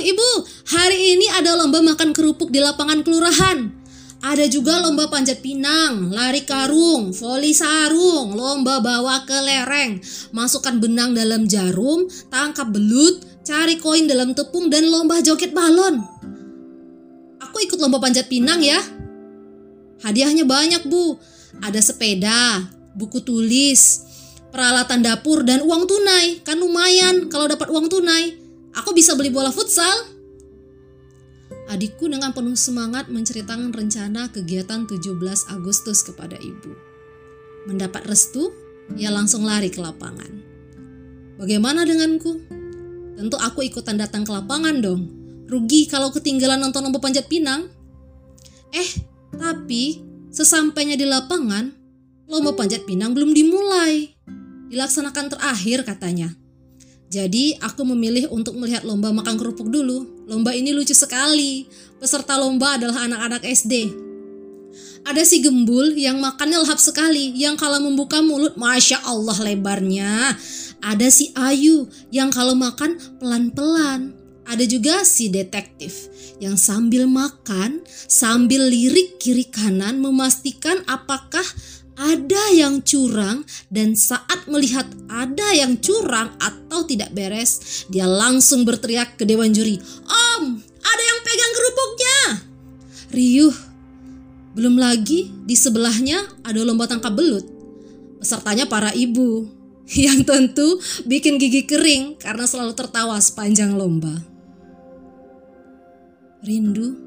ibu, hari ini ada lomba makan kerupuk di lapangan kelurahan. Ada juga lomba panjat pinang, lari karung, voli sarung, lomba bawa ke lereng, masukkan benang dalam jarum, tangkap belut, cari koin dalam tepung, dan lomba joget balon. Aku ikut lomba panjat pinang ya. Hadiahnya banyak bu, ada sepeda, buku tulis, peralatan dapur, dan uang tunai. Kan lumayan kalau dapat uang tunai. Aku bisa beli bola futsal. Adikku dengan penuh semangat menceritakan rencana kegiatan 17 Agustus kepada ibu. Mendapat restu, ia langsung lari ke lapangan. Bagaimana denganku? Tentu aku ikutan datang ke lapangan dong. Rugi kalau ketinggalan nonton lomba panjat pinang. Eh, tapi sesampainya di lapangan, lomba panjat pinang belum dimulai. Dilaksanakan terakhir katanya. Jadi aku memilih untuk melihat lomba makan kerupuk dulu. Lomba ini lucu sekali. Peserta lomba adalah anak-anak SD. Ada si gembul yang makannya lahap sekali, yang kalau membuka mulut, masya Allah lebarnya. Ada si Ayu yang kalau makan pelan-pelan. Ada juga si detektif yang sambil makan, sambil lirik kiri kanan memastikan apakah ada yang curang dan saat melihat ada yang curang atau tidak beres, dia langsung berteriak ke dewan juri, "Om, ada yang pegang kerupuknya!" Riuh. Belum lagi di sebelahnya ada lomba tangkap belut. Pesertanya para ibu yang tentu bikin gigi kering karena selalu tertawa sepanjang lomba. Rindu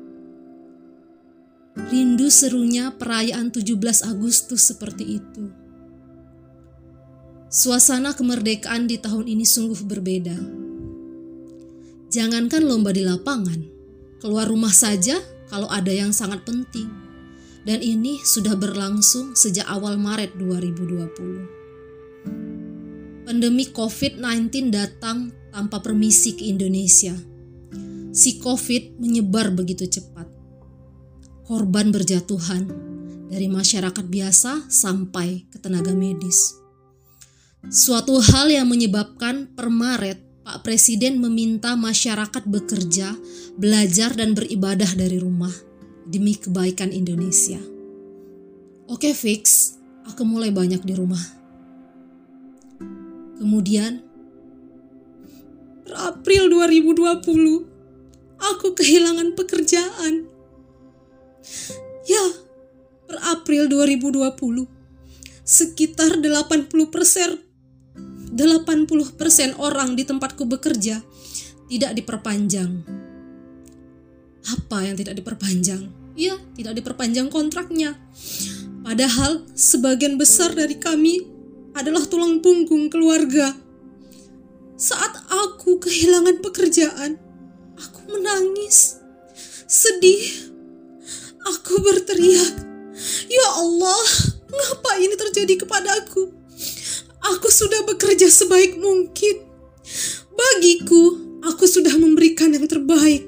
Rindu serunya perayaan 17 Agustus seperti itu. Suasana kemerdekaan di tahun ini sungguh berbeda. Jangankan lomba di lapangan, keluar rumah saja kalau ada yang sangat penting. Dan ini sudah berlangsung sejak awal Maret 2020. Pandemi COVID-19 datang tanpa permisi ke Indonesia. Si COVID menyebar begitu cepat korban berjatuhan dari masyarakat biasa sampai ke tenaga medis. Suatu hal yang menyebabkan per Maret Pak Presiden meminta masyarakat bekerja, belajar dan beribadah dari rumah demi kebaikan Indonesia. Oke fix, aku mulai banyak di rumah. Kemudian, April 2020, aku kehilangan pekerjaan Ya, per April 2020, sekitar 80 persen 80 persen orang di tempatku bekerja tidak diperpanjang. Apa yang tidak diperpanjang? Ya, tidak diperpanjang kontraknya. Padahal sebagian besar dari kami adalah tulang punggung keluarga. Saat aku kehilangan pekerjaan, aku menangis, sedih, Aku berteriak, "Ya Allah, mengapa ini terjadi kepadaku? Aku sudah bekerja sebaik mungkin. Bagiku, aku sudah memberikan yang terbaik.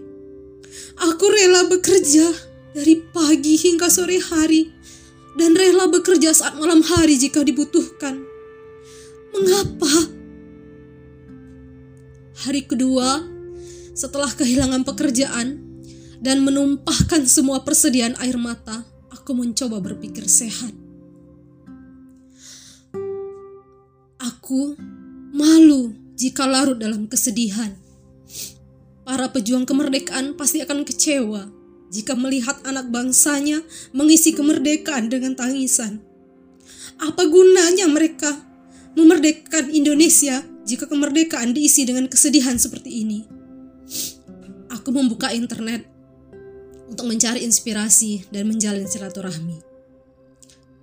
Aku rela bekerja dari pagi hingga sore hari dan rela bekerja saat malam hari jika dibutuhkan. Mengapa?" Hari kedua, setelah kehilangan pekerjaan, dan menumpahkan semua persediaan air mata, aku mencoba berpikir sehat. Aku malu jika larut dalam kesedihan. Para pejuang kemerdekaan pasti akan kecewa jika melihat anak bangsanya mengisi kemerdekaan dengan tangisan. Apa gunanya mereka memerdekakan Indonesia jika kemerdekaan diisi dengan kesedihan seperti ini? Aku membuka internet untuk mencari inspirasi dan menjalin silaturahmi.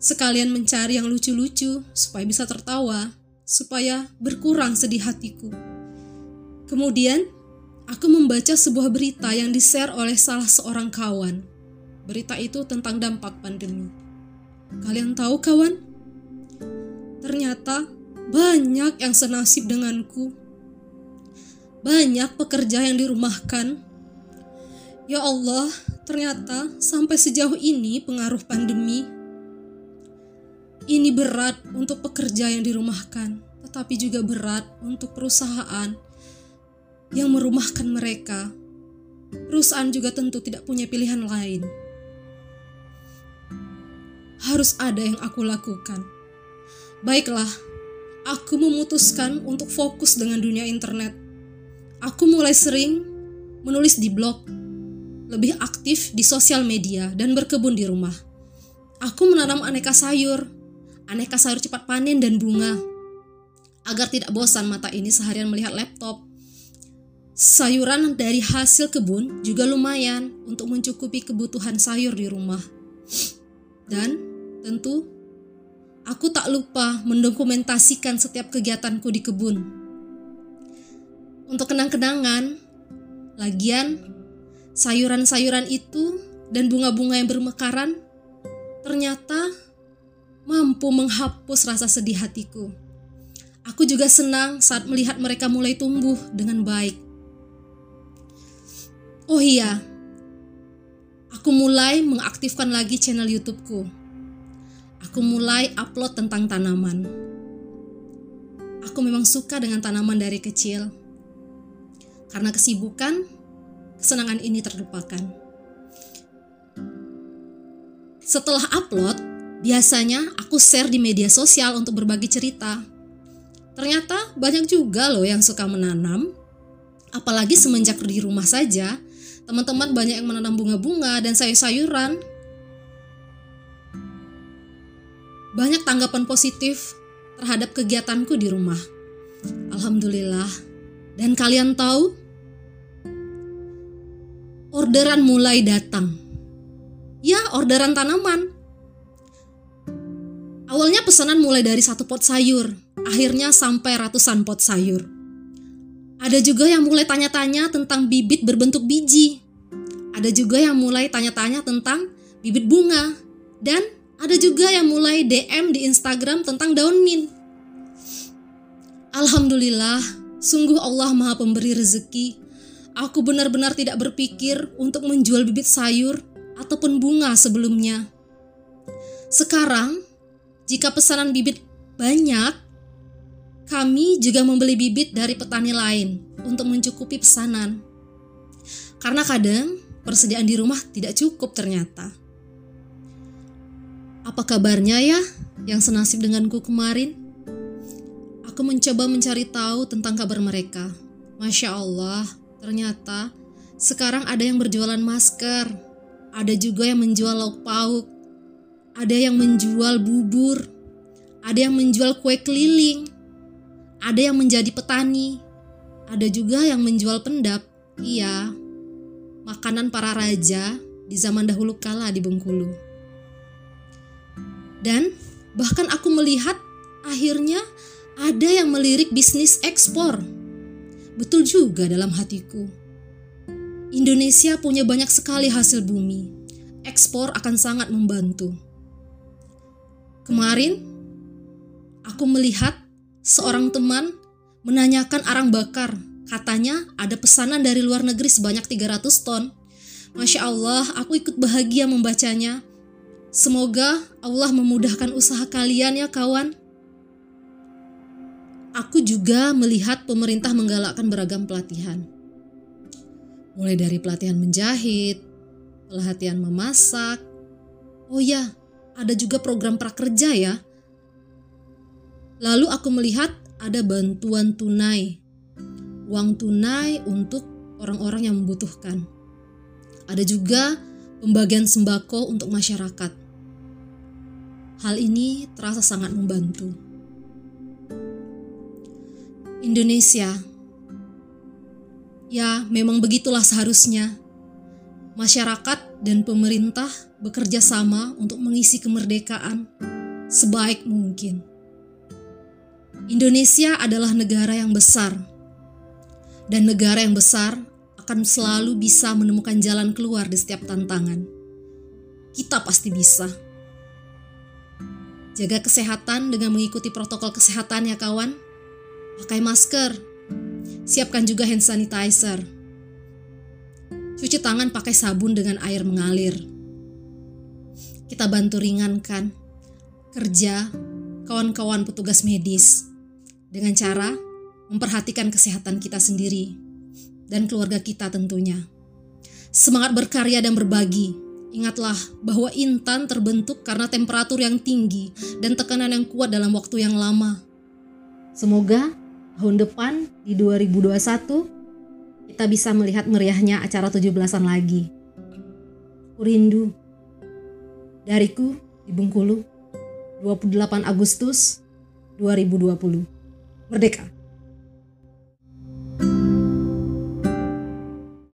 Sekalian mencari yang lucu-lucu supaya bisa tertawa, supaya berkurang sedih hatiku. Kemudian, aku membaca sebuah berita yang di-share oleh salah seorang kawan. Berita itu tentang dampak pandemi. Kalian tahu kawan? Ternyata banyak yang senasib denganku. Banyak pekerja yang dirumahkan. Ya Allah, Ternyata sampai sejauh ini pengaruh pandemi ini berat untuk pekerja yang dirumahkan, tetapi juga berat untuk perusahaan yang merumahkan mereka perusahaan juga tentu tidak punya pilihan lain. Harus ada yang aku lakukan. Baiklah, aku memutuskan untuk fokus dengan dunia internet. Aku mulai sering menulis di blog, lebih aktif di sosial media, dan berkebun di rumah. Aku menanam aneka sayur, aneka sayur cepat panen dan bunga, agar tidak bosan mata ini seharian melihat laptop. Sayuran dari hasil kebun juga lumayan untuk mencukupi kebutuhan sayur di rumah. Dan tentu aku tak lupa mendokumentasikan setiap kegiatanku di kebun. Untuk kenang-kenangan, lagian sayuran-sayuran itu dan bunga-bunga yang bermekaran ternyata mampu menghapus rasa sedih hatiku. Aku juga senang saat melihat mereka mulai tumbuh dengan baik. Oh iya, aku mulai mengaktifkan lagi channel YouTubeku. Aku mulai upload tentang tanaman. Aku memang suka dengan tanaman dari kecil. Karena kesibukan, kesenangan ini terlupakan. Setelah upload, biasanya aku share di media sosial untuk berbagi cerita. Ternyata banyak juga loh yang suka menanam. Apalagi semenjak di rumah saja, Teman-teman banyak yang menanam bunga-bunga dan sayur-sayuran. Banyak tanggapan positif terhadap kegiatanku di rumah. Alhamdulillah. Dan kalian tahu, orderan mulai datang. Ya, orderan tanaman. Awalnya pesanan mulai dari satu pot sayur, akhirnya sampai ratusan pot sayur. Ada juga yang mulai tanya-tanya tentang bibit berbentuk biji. Ada juga yang mulai tanya-tanya tentang bibit bunga. Dan ada juga yang mulai DM di Instagram tentang daun mint. Alhamdulillah, sungguh Allah Maha Pemberi rezeki. Aku benar-benar tidak berpikir untuk menjual bibit sayur ataupun bunga sebelumnya. Sekarang, jika pesanan bibit banyak, kami juga membeli bibit dari petani lain untuk mencukupi pesanan. Karena kadang persediaan di rumah tidak cukup ternyata. Apa kabarnya ya yang senasib denganku kemarin? Aku mencoba mencari tahu tentang kabar mereka. Masya Allah, ternyata sekarang ada yang berjualan masker, ada juga yang menjual lauk pauk, ada yang menjual bubur, ada yang menjual kue keliling, ada yang menjadi petani, ada juga yang menjual pendap. Iya, makanan para raja di zaman dahulu kala di Bengkulu. Dan bahkan aku melihat akhirnya ada yang melirik bisnis ekspor. Betul juga dalam hatiku. Indonesia punya banyak sekali hasil bumi. Ekspor akan sangat membantu. Kemarin aku melihat seorang teman menanyakan arang bakar. Katanya ada pesanan dari luar negeri sebanyak 300 ton. Masya Allah, aku ikut bahagia membacanya. Semoga Allah memudahkan usaha kalian ya kawan. Aku juga melihat pemerintah menggalakkan beragam pelatihan. Mulai dari pelatihan menjahit, pelatihan memasak. Oh ya, ada juga program prakerja ya Lalu aku melihat ada bantuan tunai, uang tunai untuk orang-orang yang membutuhkan. Ada juga pembagian sembako untuk masyarakat. Hal ini terasa sangat membantu. Indonesia, ya, memang begitulah seharusnya. Masyarakat dan pemerintah bekerja sama untuk mengisi kemerdekaan sebaik mungkin. Indonesia adalah negara yang besar, dan negara yang besar akan selalu bisa menemukan jalan keluar di setiap tantangan. Kita pasti bisa. Jaga kesehatan dengan mengikuti protokol kesehatan, ya, kawan. Pakai masker, siapkan juga hand sanitizer. Cuci tangan pakai sabun dengan air mengalir. Kita bantu ringankan kerja kawan-kawan petugas medis dengan cara memperhatikan kesehatan kita sendiri dan keluarga kita tentunya. Semangat berkarya dan berbagi. Ingatlah bahwa intan terbentuk karena temperatur yang tinggi dan tekanan yang kuat dalam waktu yang lama. Semoga tahun depan di 2021 kita bisa melihat meriahnya acara 17-an lagi. Kurindu. Dariku di Bengkulu 28 Agustus 2020. Merdeka!